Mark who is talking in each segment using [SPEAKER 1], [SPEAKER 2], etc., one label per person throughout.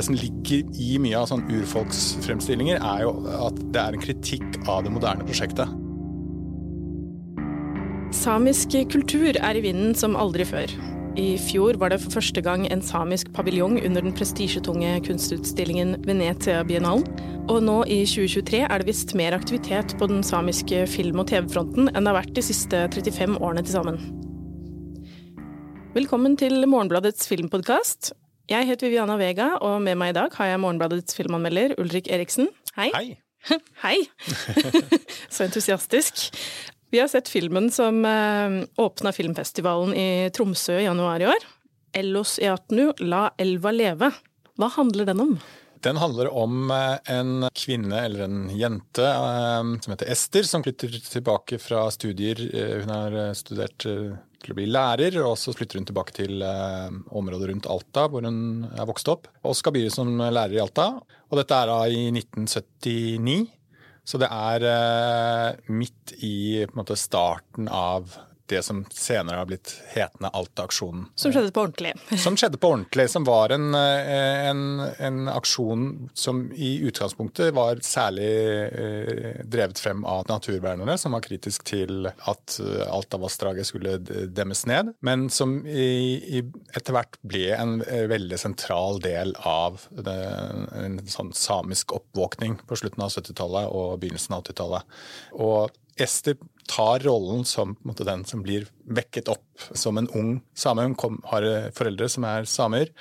[SPEAKER 1] det som ligger i mye av sånn urfolksfremstillinger, er jo at det er en kritikk av det moderne prosjektet.
[SPEAKER 2] Samisk kultur er i vinden som aldri før. I fjor var det for første gang en samisk paviljong under den prestisjetunge kunstutstillingen Venezia Biennalen. Og nå i 2023 er det visst mer aktivitet på den samiske film- og TV-fronten enn det har vært de siste 35 årene til sammen. Velkommen til Morgenbladets filmpodkast. Jeg heter Viviana Vega, og med meg i dag har jeg Morgenbladets filmanmelder Ulrik Eriksen. Hei.
[SPEAKER 1] Hei!
[SPEAKER 2] Hei! Så entusiastisk. Vi har sett filmen som eh, åpna filmfestivalen i Tromsø i januar i år. Ellos Eatnu, La elva leve. Hva handler den om?
[SPEAKER 1] Den handler om eh, en kvinne, eller en jente, eh, som heter Ester, som flytter tilbake fra studier. Hun har studert til å bli lærer, og så flytter hun tilbake til området rundt Alta, hvor hun er vokst opp, og skal begynne som lærer i Alta. Og dette er da i 1979. Så det er eh, midt i måte, starten av det som senere har blitt hetende Alta-aksjonen.
[SPEAKER 2] Som skjedde på ordentlig?
[SPEAKER 1] som skjedde på ordentlig. Som var en, eh, en, en, aksjon som i utgangspunktet var særlig eh, drevet frem av naturvernerne, som var kritisk til at Alta-vassdraget skulle demmes ned. Men som i, i etter hvert ble en veldig sentral del av det, en sånn samisk oppvåkning på slutten av 70-tallet og begynnelsen av 80-tallet. Og Ester tar rollen som måte, den som blir vekket opp som en ung same. Hun kom, har foreldre som er samer.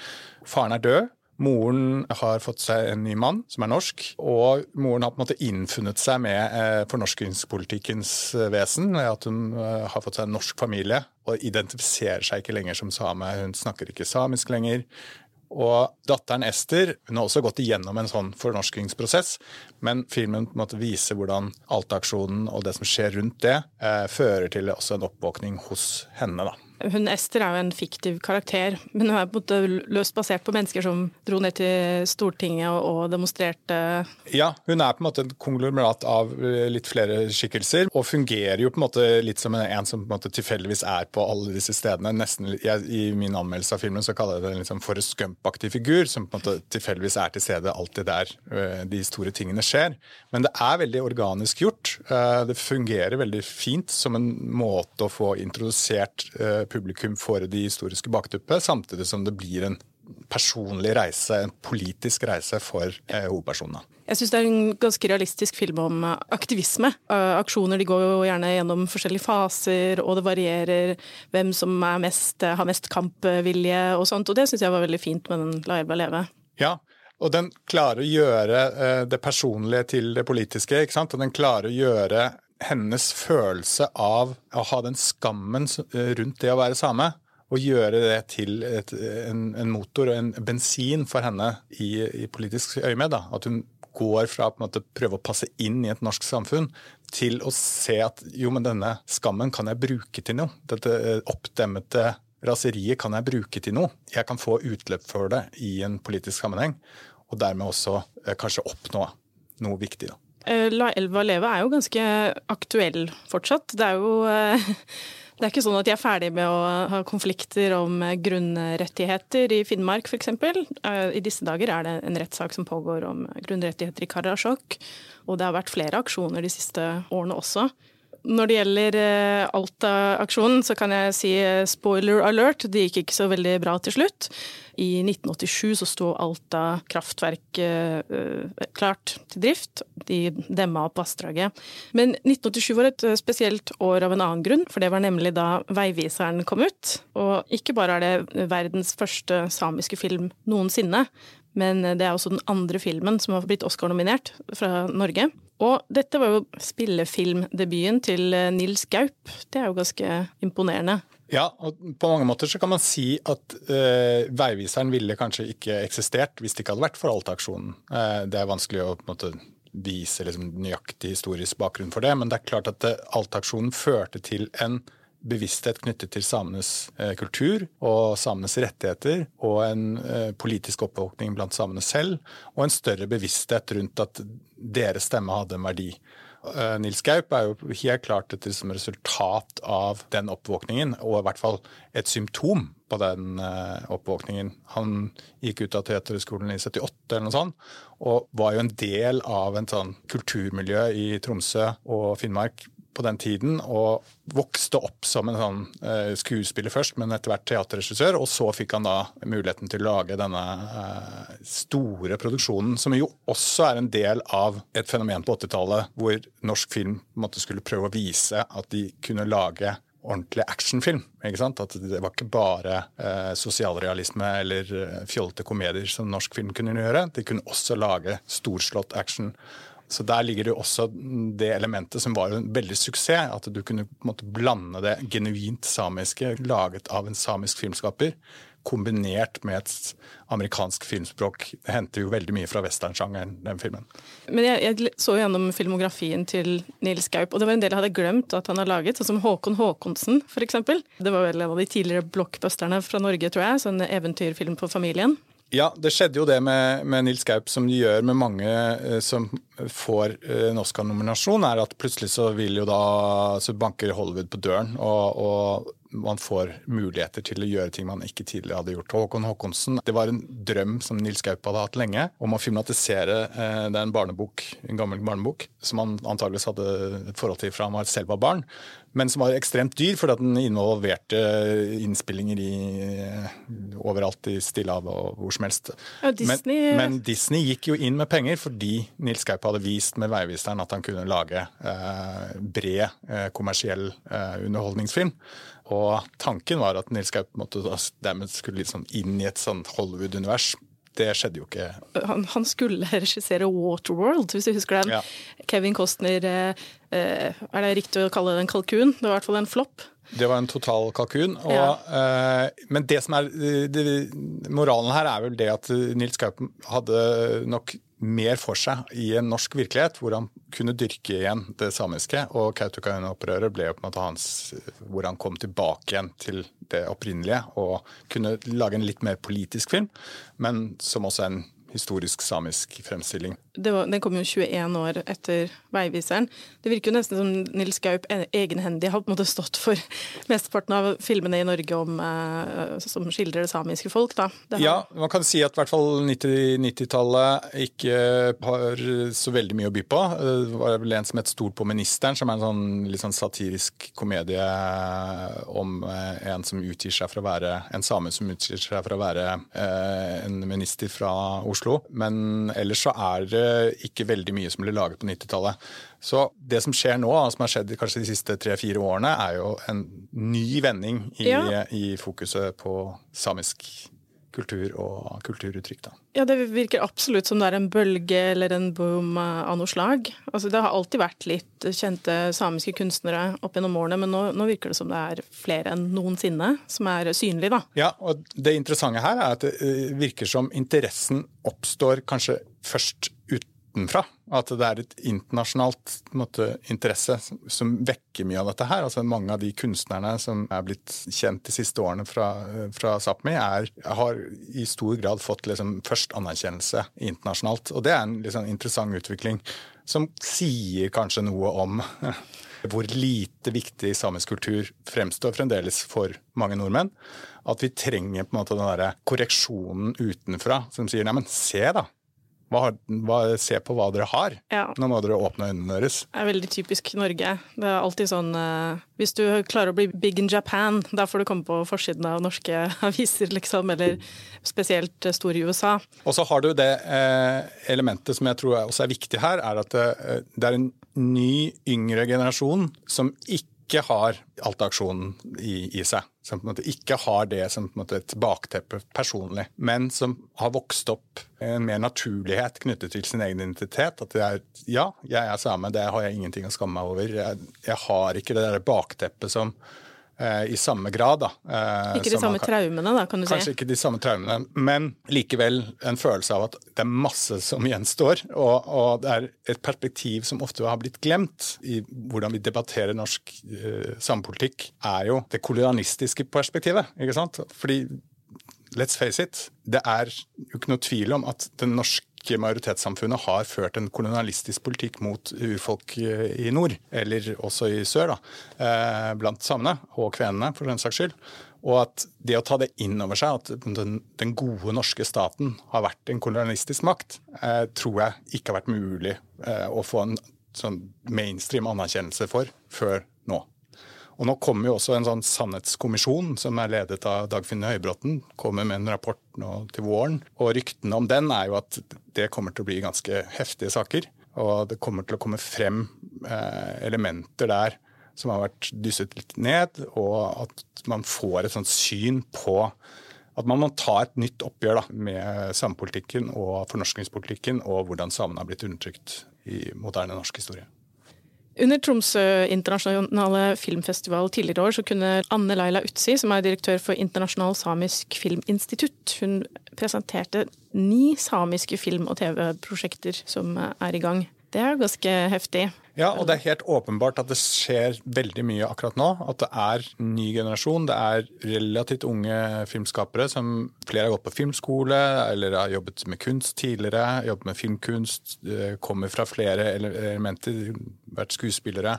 [SPEAKER 1] Faren er død. Moren har fått seg en ny mann som er norsk, og moren har på en måte innfunnet seg med eh, fornorskingspolitikkens eh, vesen. At hun eh, har fått seg en norsk familie og identifiserer seg ikke lenger som same. Hun snakker ikke samisk lenger. Og datteren Ester hun har også gått igjennom en sånn fornorskingsprosess, men filmen på en måte viser hvordan Alta-aksjonen og det som skjer rundt det, eh, fører til også en oppvåkning hos henne. da.
[SPEAKER 2] Hun Ester er jo en fiktiv karakter, men hun er på en måte løst basert på mennesker som dro ned til Stortinget og demonstrerte.
[SPEAKER 1] Ja, hun er på en måte en konglomerat av eh, litt flere skikkelser, og fungerer jo på en måte litt som en som på en måte tilfeldigvis er på alle disse stedene. Nesten, jeg, I min anmeldelse av filmen så kaller jeg det en liksom Forrest Gump-aktig figur, som på en måte tilfeldigvis er til stede alltid der eh, de store tingene skjer. Men det er veldig organisk gjort. Eh, det fungerer veldig fint som en måte å få introdusert publikum for det historiske bakteppet, samtidig som det blir en personlig reise, en politisk reise for eh, hovedpersonene.
[SPEAKER 2] Jeg syns det er en ganske realistisk film om aktivisme. Eh, aksjoner de går jo gjerne gjennom forskjellige faser, og det varierer hvem som mest, har mest kampvilje og sånt. Og det syns jeg var veldig fint med den La elva leve.
[SPEAKER 1] Ja, og den klarer å gjøre eh, det personlige til det politiske. ikke sant? Og den klarer å gjøre hennes følelse av å ha den skammen eh, rundt det å være same, og gjøre det til et, en, en, motor og en bensin for henne i, i politisk øyemed. At hun går fra å prøve å passe inn i et norsk samfunn til å se at jo, men denne skammen kan jeg bruke til noe. Dette eh, oppdemmete raseriet kan jeg bruke til noe. Jeg kan få utløp for det i en politisk sammenheng, og dermed også eh, kanskje oppnå noe viktig. da.
[SPEAKER 2] Eh, La elva leve er jo ganske aktuell fortsatt. Det er jo eh, det er ikke sånn at de er ferdig med å ha konflikter om grunnrettigheter i Finnmark f.eks. Eh, I disse dager er det en rettssak som pågår om grunnrettigheter i Karasjok. Og det har vært flere aksjoner de siste årene også. Når det gjelder Alta-aksjonen, så kan jeg si spoiler alert, det gikk ikke så veldig bra til slutt. I 1987 så sto Alta kraftverk uh, klart til drift. De demma opp vassdraget. Men 1987 var et eh, spesielt år av en annen grunn, for det var nemlig da Veiviseren kom ut. Og ikke bare er det verdens første samiske film noensinne, men det er også den andre filmen som har blitt Oscar-nominert fra Norge. Og dette var jo spillefilmdebuten til Nils Gaup. Det er jo ganske imponerende.
[SPEAKER 1] Ja, og på mange måter så kan man si at uh, veiviseren ville kanskje ikke eksistert hvis det ikke hadde vært for Alta-aksjonen. Uh, det er vanskelig å på en måte vise liksom, nøyaktig historisk bakgrunn for det, men det er klart at uh, Alta-aksjonen førte til en bevissthet knyttet til samenes uh, kultur og samenes rettigheter, og en politisk oppvåkning blant samene selv, og en større bevissthet rundt at deres stemme hadde en verdi. Eh, Nils Gaup er jo helt klart et resultat av den oppvåkningen, og i hvert fall et symptom på den oppvåkningen. Han gikk ut av Teaterhøgskolen i 78 eller noe sånt, og var jo en del av en sånn kulturmiljø i Tromsø og Finnmark på den tiden, og vokste opp som en sånn uh, skuespiller først, men etter hvert teaterregissør. Og så fikk han da muligheten til å lage denne uh, store produksjonen, som jo også er en del av et fenomen på 80-tallet hvor norsk film måtte skulle prøve å vise at de kunne lage ordentlig actionfilm. ikke sant? At det var ikke bare eh, sosialrealisme eller eh, fjollete komedier som norsk film kunne gjøre. De kunne også lage storslått action. Så Der ligger det også det elementet som var en veldig suksess. At du kunne måte blande det genuint samiske, laget av en samisk filmskaper, kombinert med et amerikansk filmspråk. Det henter jo veldig mye fra westernsjangeren, den filmen.
[SPEAKER 2] Men jeg, jeg, så gjennom filmografien til Nils Gaup, og det var en del jeg hadde glemt at han har laget, sånn som Håkon Håkonsen f.eks. Det var vel en av de tidligere blockbusterne fra Norge, tror jeg. Sånn eventyrfilm på familien.
[SPEAKER 1] Ja, det skjedde jo det med, med Nils Gaup, som de gjør med mange eh, som får eh, en Oscar-nominasjon, er at plutselig så vil jo da så banker Hollywood på døren, og, og man får muligheter til å gjøre ting man ikke tidligere hadde gjort. Håkon Håkonsen, Det var en drøm som Nils Gaup hadde hatt lenge, om å filmatisere eh, det er en barnebok, en gammel barnebok som han antageligvis hadde et forhold til fra han selv var barn, men som var ekstremt dyr fordi at den involverte innspillinger i, overalt i Stillehavet og hvor som helst.
[SPEAKER 2] Ja, Disney...
[SPEAKER 1] Men, men, Disney gikk jo inn med penger fordi Nils Gaup hadde vist med Veiviseren at han kunne lage eh, bred eh, kommersiell eh, underholdningsfilm. Og tanken var at Nils Gaup måtte dermed skulle liksom inn i et sånt Hollywood-univers. Det skjedde jo ikke.
[SPEAKER 2] Han, han, skulle regissere Waterworld, hvis du husker den. Ja. Kevin Costner eh, eh, Er det riktig å kalle det en kalkun? Det var i hvert fall en flopp.
[SPEAKER 1] Det var en total kalkun. Og, ja. uh, men det som er det, moralen her er vel det at Nils Gaupen hadde nok mer for seg i en norsk virkelighet, hvor han kunne dyrke igjen det samiske. Og Kautokeino-opprøret ble jo på en måte hans hvor han kom tilbake igjen til det opprinnelige og kunne lage en litt mer politisk film, men som også en historisk samisk fremstilling.
[SPEAKER 2] Var, den kom jo 21 år etter Veiviseren. Det virker jo nesten som Nils Gaup e- egenhendig har på en måte stått for mesteparten av filmene i Norge om, eh, som skildrer det samiske folk. Da.
[SPEAKER 1] Det ja, man kan si at i hvert fall 90-tallet ikke har så veldig mye å by på. Det var vel en som het Stol på ministeren, som er en sånn litt sånn satirisk komedie om eh, en som utgir seg for å være en same som utgir seg for å være eh, en minister fra Oslo Oslo. Men ellers så er det ikke veldig mye som ble laget på 90-tallet. Så det som skjer nå, som har skjedd kanskje de siste tre-fire årene, er jo en ny vending i, ja. i fokuset på samisk kultur og kulturuttrykk. Da.
[SPEAKER 2] Ja, Det virker absolutt som det er en bølge eller en boom av noe slag. Altså, det har alltid vært litt kjente samiske kunstnere opp gjennom årene, men nå, nå, virker det som det er flere enn noensinne som er synlige. da.
[SPEAKER 1] Ja, og Det interessante her er at det eh, virker som interessen oppstår kanskje først utenfra. At det er et internasjonalt måte, interesse som vekker mye av dette her. Altså Mange av de kunstnerne som er blitt kjent de siste årene fra, fra Sápmi, har i stor grad fått liksom, først anerkjennelse internasjonalt. Og det er en liksom, interessant utvikling som sier kanskje noe om hvor lite viktig samisk kultur fremstår fremdeles for mange nordmenn. At vi trenger på en måte den der korreksjonen utenfra som sier nei, men se da, hva, hva, se på hva dere har. Ja. Nå må dere åpne øynene deres.
[SPEAKER 2] Det er veldig typisk Norge. Det er alltid sånn uh, Hvis du klarer å bli big in Japan, da får du komme på forsiden av norske aviser, liksom. Eller spesielt uh, stor i USA.
[SPEAKER 1] Og så har du det uh, elementet som jeg tror også er viktig her, er at det er en ny, yngre generasjon som ikke har Alta-aksjonen i, i seg som på en måte ikke har det som på en måte et bakteppe personlig, men som har vokst opp en mer naturlighet knyttet til sin egen identitet. At det er ja, jeg er same, det har jeg ingenting å skamme meg over. Jeg, jeg har ikke det der bakteppet som i samme grad. Da,
[SPEAKER 2] eh, ikke de samme kan, traumene, da, kan du
[SPEAKER 1] kanskje si? Kanskje ikke de samme traumene, men likevel en følelse av at det er masse som gjenstår. Og, og det er et perspektiv som ofte har blitt glemt i hvordan vi debatterer norsk uh, samepolitikk, er jo det kolonialistiske perspektivet. ikke sant? Fordi let's face it, det er jo ikke noe tvil om at den norske majoritetssamfunnet har ført en kolonialistisk politikk mot urfolk i nord, eller også i sør, da, eh, blant samene og kvenene, for den saks skyld. Og at det å ta det inn over seg, at den gode norske staten har vært en kolonialistisk makt, eh, tror jeg ikke har vært mulig eh, å få en sånn mainstream anerkjennelse for før. Og Nå kommer jo også en sånn sannhetskommisjon som er ledet av Dagfinn Høybråten. Kommer med en rapport nå til våren. Og ryktene om den er jo at det kommer til å bli ganske heftige saker. Og det kommer til å komme frem eh, elementer der som har vært dysset litt ned, og at man får et sånt syn på at man må ta et nytt oppgjør da, med samepolitikken og fornorskningspolitikken og hvordan samene har blitt undertrykt i moderne norsk historie.
[SPEAKER 2] Under Tromsø internasjonale filmfestival tidligere år så kunne Anne Laila Utsi, som er direktør for Internasjonal samisk filminstitutt, hun presenterte ni samiske film- og TV-prosjekter som er i gang. Det er ganske heftig.
[SPEAKER 1] Ja, og det er helt åpenbart at det skjer veldig mye akkurat nå. At det er ny generasjon. Det er relativt unge filmskapere som flere har gått på filmskole eller har jobbet med kunst tidligere. Jobbet med filmkunst, kommer fra flere elementer, vært skuespillere.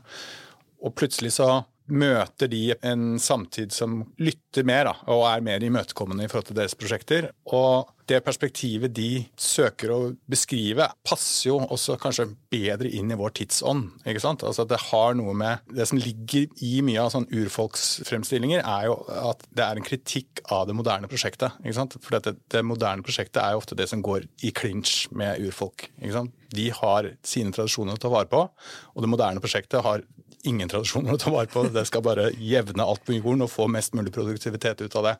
[SPEAKER 1] Og plutselig så møter de en samtid som lytter mer da, og er mer imøtekommende i forhold til deres prosjekter. Og det perspektivet de søker å beskrive, passer jo også kanskje bedre inn i vår tidsånd. ikke sant? Altså Det har noe med Det som ligger i mye av sånn urfolksfremstillinger, er jo at det er en kritikk av det moderne prosjektet. ikke sant? For det, det moderne prosjektet er jo ofte det som går i clinch med urfolk. ikke sant? De har sine tradisjoner å ta vare på, og det moderne prosjektet har ingen tradisjoner å ta vare på. Det skal bare jevne alt på jorden og få mest mulig produktivitet ut av det.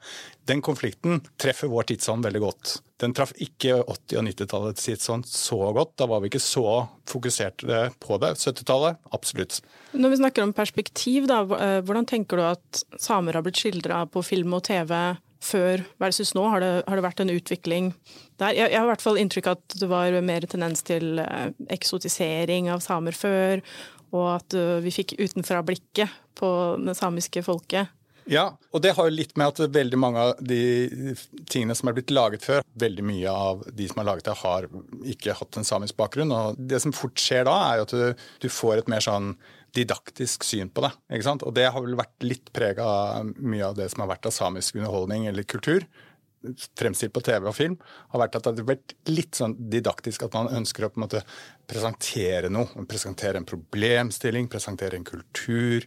[SPEAKER 1] Den konflikten treffer vår tidsånd veldig godt. Den traff ikke 80- og 90-tallets tidsånd så godt. Da var vi ikke så fokuserte på det. 70-tallet, absolutt.
[SPEAKER 2] Når vi snakker om perspektiv, da, eh, hvordan tenker du at samer har blitt skildra på film og TV? før versus nå? Har det, har det, vært en utvikling der? Jeg, jeg, har i hvert fall inntrykk av at det var mer tendens til eh, eksotisering av samer før, og at vi fikk utenfra-blikket på det samiske folket.
[SPEAKER 1] Ja, og det har jo litt med at veldig mange av de tingene som er blitt laget før, veldig mye av de som har laget det, har ikke hatt en samisk bakgrunn. Og det som fort skjer da, er jo at du, du får et mer sånn didaktisk syn på det. ikke sant? Og det har vel vært litt prega av mye av det som har vært av samisk underholdning eller kultur fremstilt på TV og film, har vært at det har vært litt sånn didaktisk. At man ønsker å på en måte presentere noe. Presentere en problemstilling, presentere en kultur.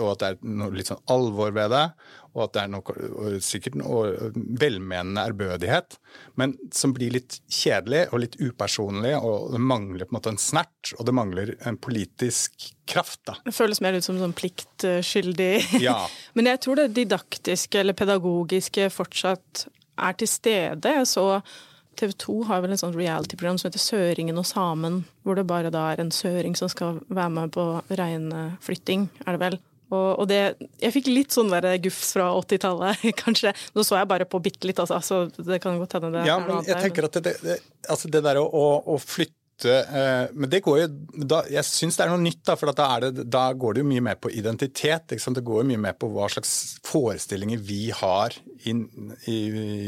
[SPEAKER 1] og at det er noe litt sånn alvor ved det. Og at det er noe, sikkert noe velmenende ærbødighet. Men som blir litt kjedelig og litt upersonlig. Og det mangler på en måte en snert, og det mangler en politisk kraft. da.
[SPEAKER 2] Det føles mer ut som sånn pliktskyldig. Ja. Men jeg tror det didaktiske eller pedagogiske fortsatt er til stede. Jeg så TV 2 har vel en sånn reality-program som heter Søringen og samen, hvor det bare da er en søring som skal være med på reinflytting, er det vel. Og, og det, jeg fikk litt sånn der gufs fra 80-tallet, kanskje. Nå så jeg bare på bitte litt, altså. Så det kan godt hende det
[SPEAKER 1] ja, men jeg tenker at det, det, altså det der å, å flytte Eh, men det går jo da, Jeg syns det er noe nytt, da, for da, det, da, går det jo mye mer på identitet. Det går jo mye mer på hva slags forestillinger vi har i, i,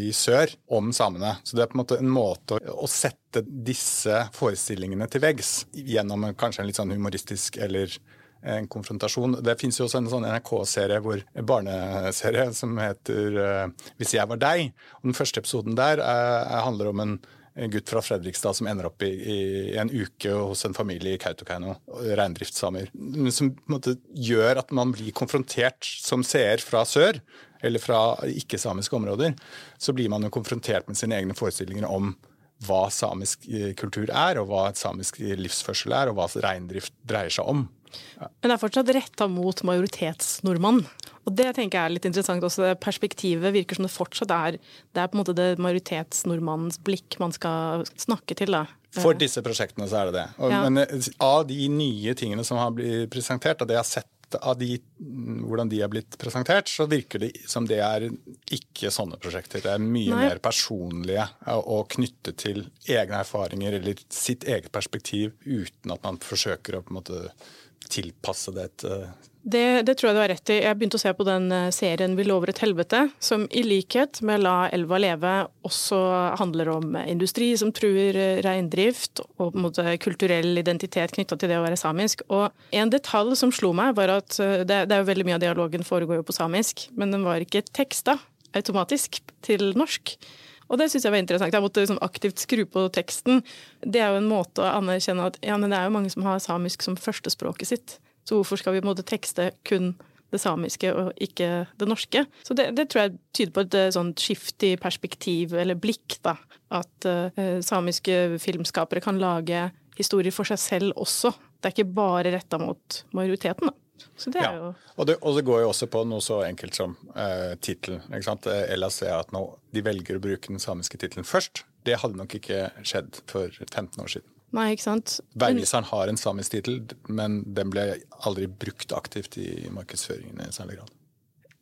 [SPEAKER 1] i, sør om samene. Så det er på en måte en måte å, å sette disse forestillingene til veggs gjennom kanskje en litt sånn humoristisk eller en konfrontasjon. Det fins jo også en sånn NRK-serie, barneserie som heter uh, 'Hvis jeg var deg'. Og Den første episoden der uh, handler om en gutt fra Fredrikstad som ender opp i, i en uke hos en familie i Kautokeino, reindriftssamer. Som måte gjør at man blir konfrontert som seer fra sør, eller fra ikke-samiske områder. Så blir man jo konfrontert med sine egne forestillinger om hva samisk eh, kultur er, og hva et samisk livsførsel er, og hva reindrift dreier seg om.
[SPEAKER 2] Men det er fortsatt retta mot majoritetsnordmann. Og det tenker jeg er litt interessant også. Perspektivet virker som det fortsatt er Det er på en måte det majoritetsnordmannens blikk man skal snakke til. da.
[SPEAKER 1] For disse prosjektene så er det det. Og, ja. Men eh, av de nye tingene som har blitt presentert, og det jeg har sett av de, hvordan de har blitt presentert, så virker det som det er ikke sånne prosjekter. Det er mye Nei. mer personlige og knyttet til egne erfaringer eller sitt eget perspektiv, uten at man forsøker å på en måte tilpasse det et
[SPEAKER 2] det, det, tror jeg du har rett i. Jeg begynte å se på den eh, serien 'Vi lover et helvete', som i likhet med 'La elva leve' også handler om industri som truer eh, reindrift, og på en måte kulturell identitet knytta til det å være samisk. Og en detalj som slo meg, var at eh, det, det er jo veldig mye av dialogen foregår jo på samisk, men den var ikke teksta automatisk til norsk. Og det syns jeg var interessant. Jeg måtte liksom aktivt skru på teksten. Det er jo en måte å anerkjenne at ja, men det er jo mange som har samisk som førstespråket sitt. Så hvorfor skal vi på tekste kun det samiske og ikke det norske? Så det, det tror jeg tyder på et eh, sånt skift i perspektiv eller blikk, da. At uh, samiske filmskapere kan lage historier for seg selv også. Det er ikke bare retta mot majoriteten, da. Så det er jo...
[SPEAKER 1] og, det, og, det, går jo også på noe så enkelt som uh, tittelen. Ellers er at nå, de velger å bruke den samiske tittelen først. Det hadde nok ikke skjedd for 15 år siden.
[SPEAKER 2] Nei, ikke sant.
[SPEAKER 1] Veiviseren har en samisk tittel, men den ble aldri brukt aktivt i markedsføringen i særlig grad.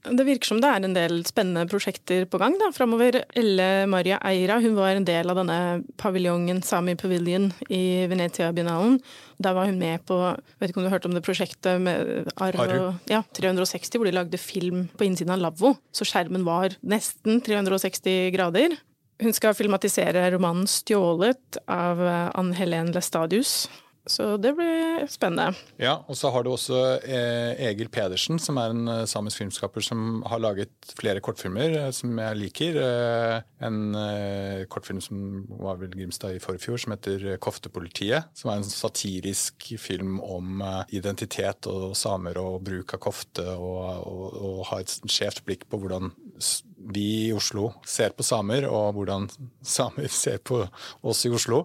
[SPEAKER 2] Det virker som det er en del spennende prosjekter på gang da, framover. Elle Maria Eira hun var en del av denne paviljongen Sami Pavilion i Venezia-biennalen. Der var hun med på vet ikke om du har hørt om det prosjektet med Arv ja, 360, hvor de lagde film på innsiden av lavvo. Så skjermen var nesten 360 grader. Hun skal filmatisere romanen 'Stjålet' av Ann Helen Lestadius. Så det blir spennende.
[SPEAKER 1] Ja, og så har du også eh, Egil Pedersen, som er en eh, samisk filmskaper som har laget flere kortfilmer som jeg liker. En kortfilm som var vel Grimstad i forfjor, som heter 'Koftepolitiet'. Som er en satirisk film om identitet og samer og bruk av kofte, og, og, og ha et skjevt blikk på hvordan vi i Oslo ser på samer, og hvordan samer ser på oss i Oslo.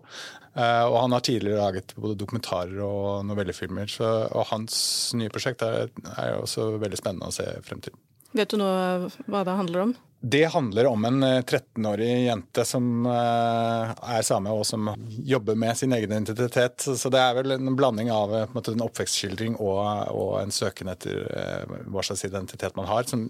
[SPEAKER 1] Uh, og han har tidligere laget både dokumentarer og novellefilmer. Så, og hans nye prosjekt er, er også veldig spennende å se frem til.
[SPEAKER 2] Vet du nå hva det handler om?
[SPEAKER 1] Det handler om en 13-årig eh, jente som eh, er same og som jobber med sin egen identitet. Så det er vel en blanding av måte, en oppvekstskildring og, en søken etter eh, hva slags identitet man har. Som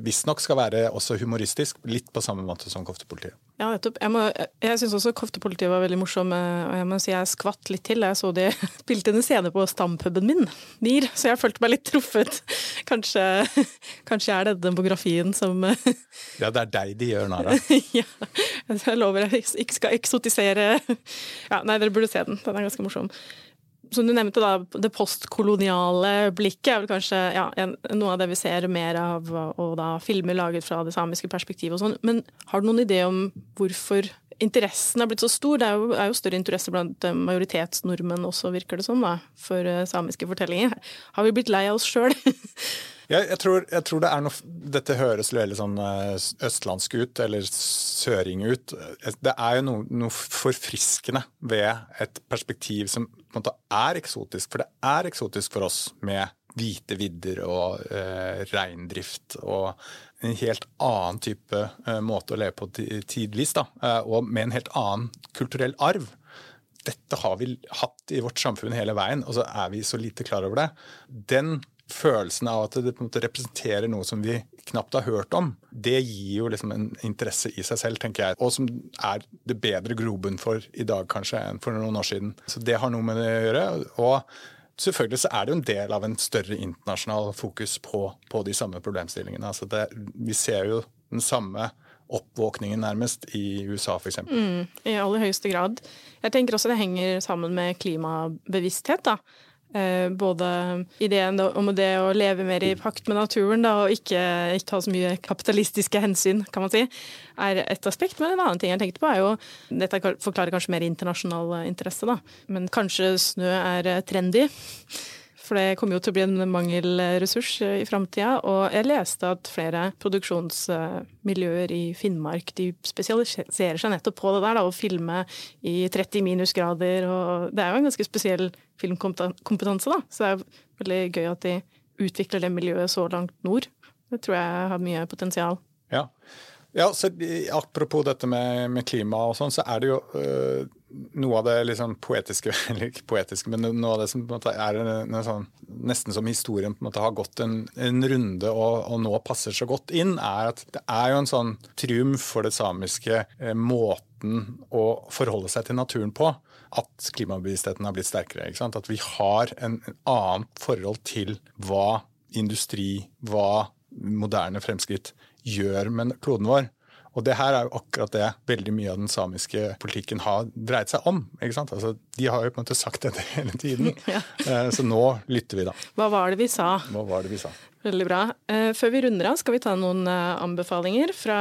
[SPEAKER 1] visstnok skal være også humoristisk, litt på samme måte som Koftepolitiet.
[SPEAKER 2] Ja, nettopp. Jeg, må, jeg syns også Koftepolitiet var veldig morsom, og jeg må si jeg skvatt litt til. Jeg så de spilte en scene på stampuben min, NIR, så jeg følte meg litt truffet. Kanskje, kanskje er det demografien som
[SPEAKER 1] Ja, det er deg de gjør narr av.
[SPEAKER 2] ja, jeg lover jeg ikke skal eksotisere Ja, nei, dere burde se den. Den er ganske morsom. Som du nevnte, da, det postkoloniale blikket er vel kanskje ja, noe av det vi ser mer av, og da filmer laget fra det samiske perspektivet og sånn. Men har du noen idé om hvorfor interessen er blitt så stor? Det er jo, er jo større interesse blant majoritetsnordmenn også, virker det som, da, for uh, samiske fortellinger. Har vi blitt lei av oss sjøl?
[SPEAKER 1] Jeg, jeg, tror, jeg, tror, det er noe Dette høres veldig sånn eh, østlandsk ut, eller søring ut. Det er jo noe, noe, forfriskende ved et perspektiv som på en måte er eksotisk. For det er eksotisk for oss med hvite vidder og eh, reindrift og en helt annen type eh, måte å leve på tidvis. da, eh, Og med en helt annen kulturell arv dette har vi hatt i vårt samfunn hele veien, og så er vi så lite klar over det. Den følelsen av at det på en måte representerer noe som vi knapt har hørt om, det gir jo liksom en interesse i seg selv, tenker jeg. Og som er det bedre grobunn for i dag kanskje enn for noen år siden. Så det har noe med det å gjøre. og Selvfølgelig så er det jo en del av en større internasjonal fokus på, på de samme problemstillingene. Altså det, vi ser jo den samme oppvåkningen nærmest i USA f.eks.
[SPEAKER 2] Mm, I aller høyeste grad. Jeg tenker også det henger sammen med klimabevissthet. da. Eh, både ideen om det å leve mer i pakt med naturen da, og ikke, ikke, ta så mye kapitalistiske hensyn, kan man si, er et aspekt. Men en annen ting jeg tenkte på er jo Dette forklarer kanskje mer internasjonal interesse, da. Men kanskje snø er trendy. For det kommer jo til å bli en mangelressurs i framtida. Og jeg leste at flere produksjonsmiljøer i Finnmark de spesialiserer seg nettopp på det der, da, å filme i 30 minusgrader. Og det er jo en ganske spesiell filmkompetanse, da. Så det er veldig gøy at de utvikler det miljøet så langt nord. Det tror jeg har mye potensial.
[SPEAKER 1] Ja. Ja, så Apropos dette med, med klima og sånn, så er det jo øh, noe av det liksom poetiske Eller ikke poetiske, men noe av det som på en måte er en, en sånn, nesten som historien på en måte har gått en, en runde og, og, nå passer så godt inn, er at det er jo en sånn triumf for det samiske eh, måten å forholde seg til naturen på at klimabevisstheten har blitt sterkere. At vi har en, en annet forhold til hva industri, hva moderne fremskritt gjør med kloden vår. Og det her er jo akkurat det veldig mye av den samiske politikken har dreid seg om. ikke sant? Altså, de har jo på en måte sagt dette hele tiden, ja. Eh, så nå lytter vi, da.
[SPEAKER 2] Hva var det vi sa?
[SPEAKER 1] Hva var det vi sa?
[SPEAKER 2] Veldig bra. Eh, før vi runder av, skal vi ta noen eh, anbefalinger fra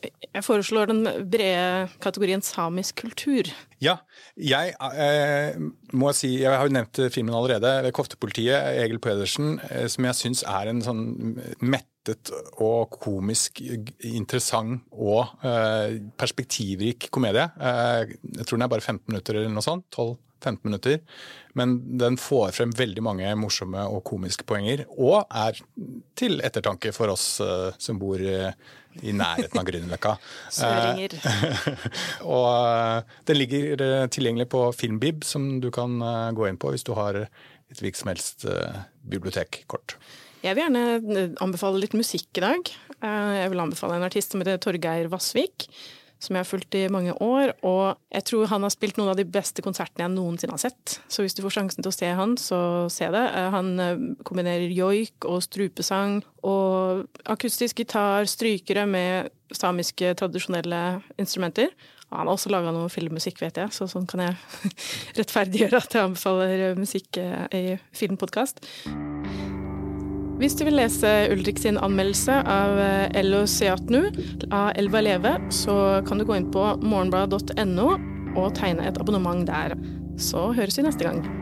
[SPEAKER 2] Jeg foreslår den brede kategorien samisk kultur.
[SPEAKER 1] Ja, jeg eh, må si Jeg har jo nevnt filmen allerede. 'Koftepolitiet', Egil Pedersen, som jeg syns er en sånn mett og komisk interessant og eh, perspektivrik komedie. Eh, jeg tror den er bare 15 minutter eller noe sånt. 12-15 minutter. Men den får frem veldig mange morsomme og komiske poenger. Og er til ettertanke for oss uh, som bor i nærheten av Grünerløkka.
[SPEAKER 2] Søringer.
[SPEAKER 1] og den ligger tilgjengelig på Filmbib, som du kan gå inn på hvis du har et hvilket som helst bibliotekkort.
[SPEAKER 2] Jeg vil gjerne eh, anbefale litt musikk i dag. Eh, jeg vil anbefale en artist som heter Torgeir Vassvik. Som jeg har fulgt i mange år. Og jeg tror han har spilt noen av de beste konsertene jeg noensinne har sett. Så hvis du får sjansen til å se han, så se det. Eh, han kombinerer joik og strupesang og akustisk gitar, strykere med samiske tradisjonelle instrumenter. Han har også laga noe filmmusikk, vet jeg, så sånn kan jeg rettferdiggjøre at jeg anbefaler musikk i filmpodkast. Hvis du vil lese Ulrik sin anmeldelse av L.O. Ello Seatnu av Elva Leve, så kan du gå inn på morgenbladet.no og tegne et abonnement der. Så høres vi neste gang.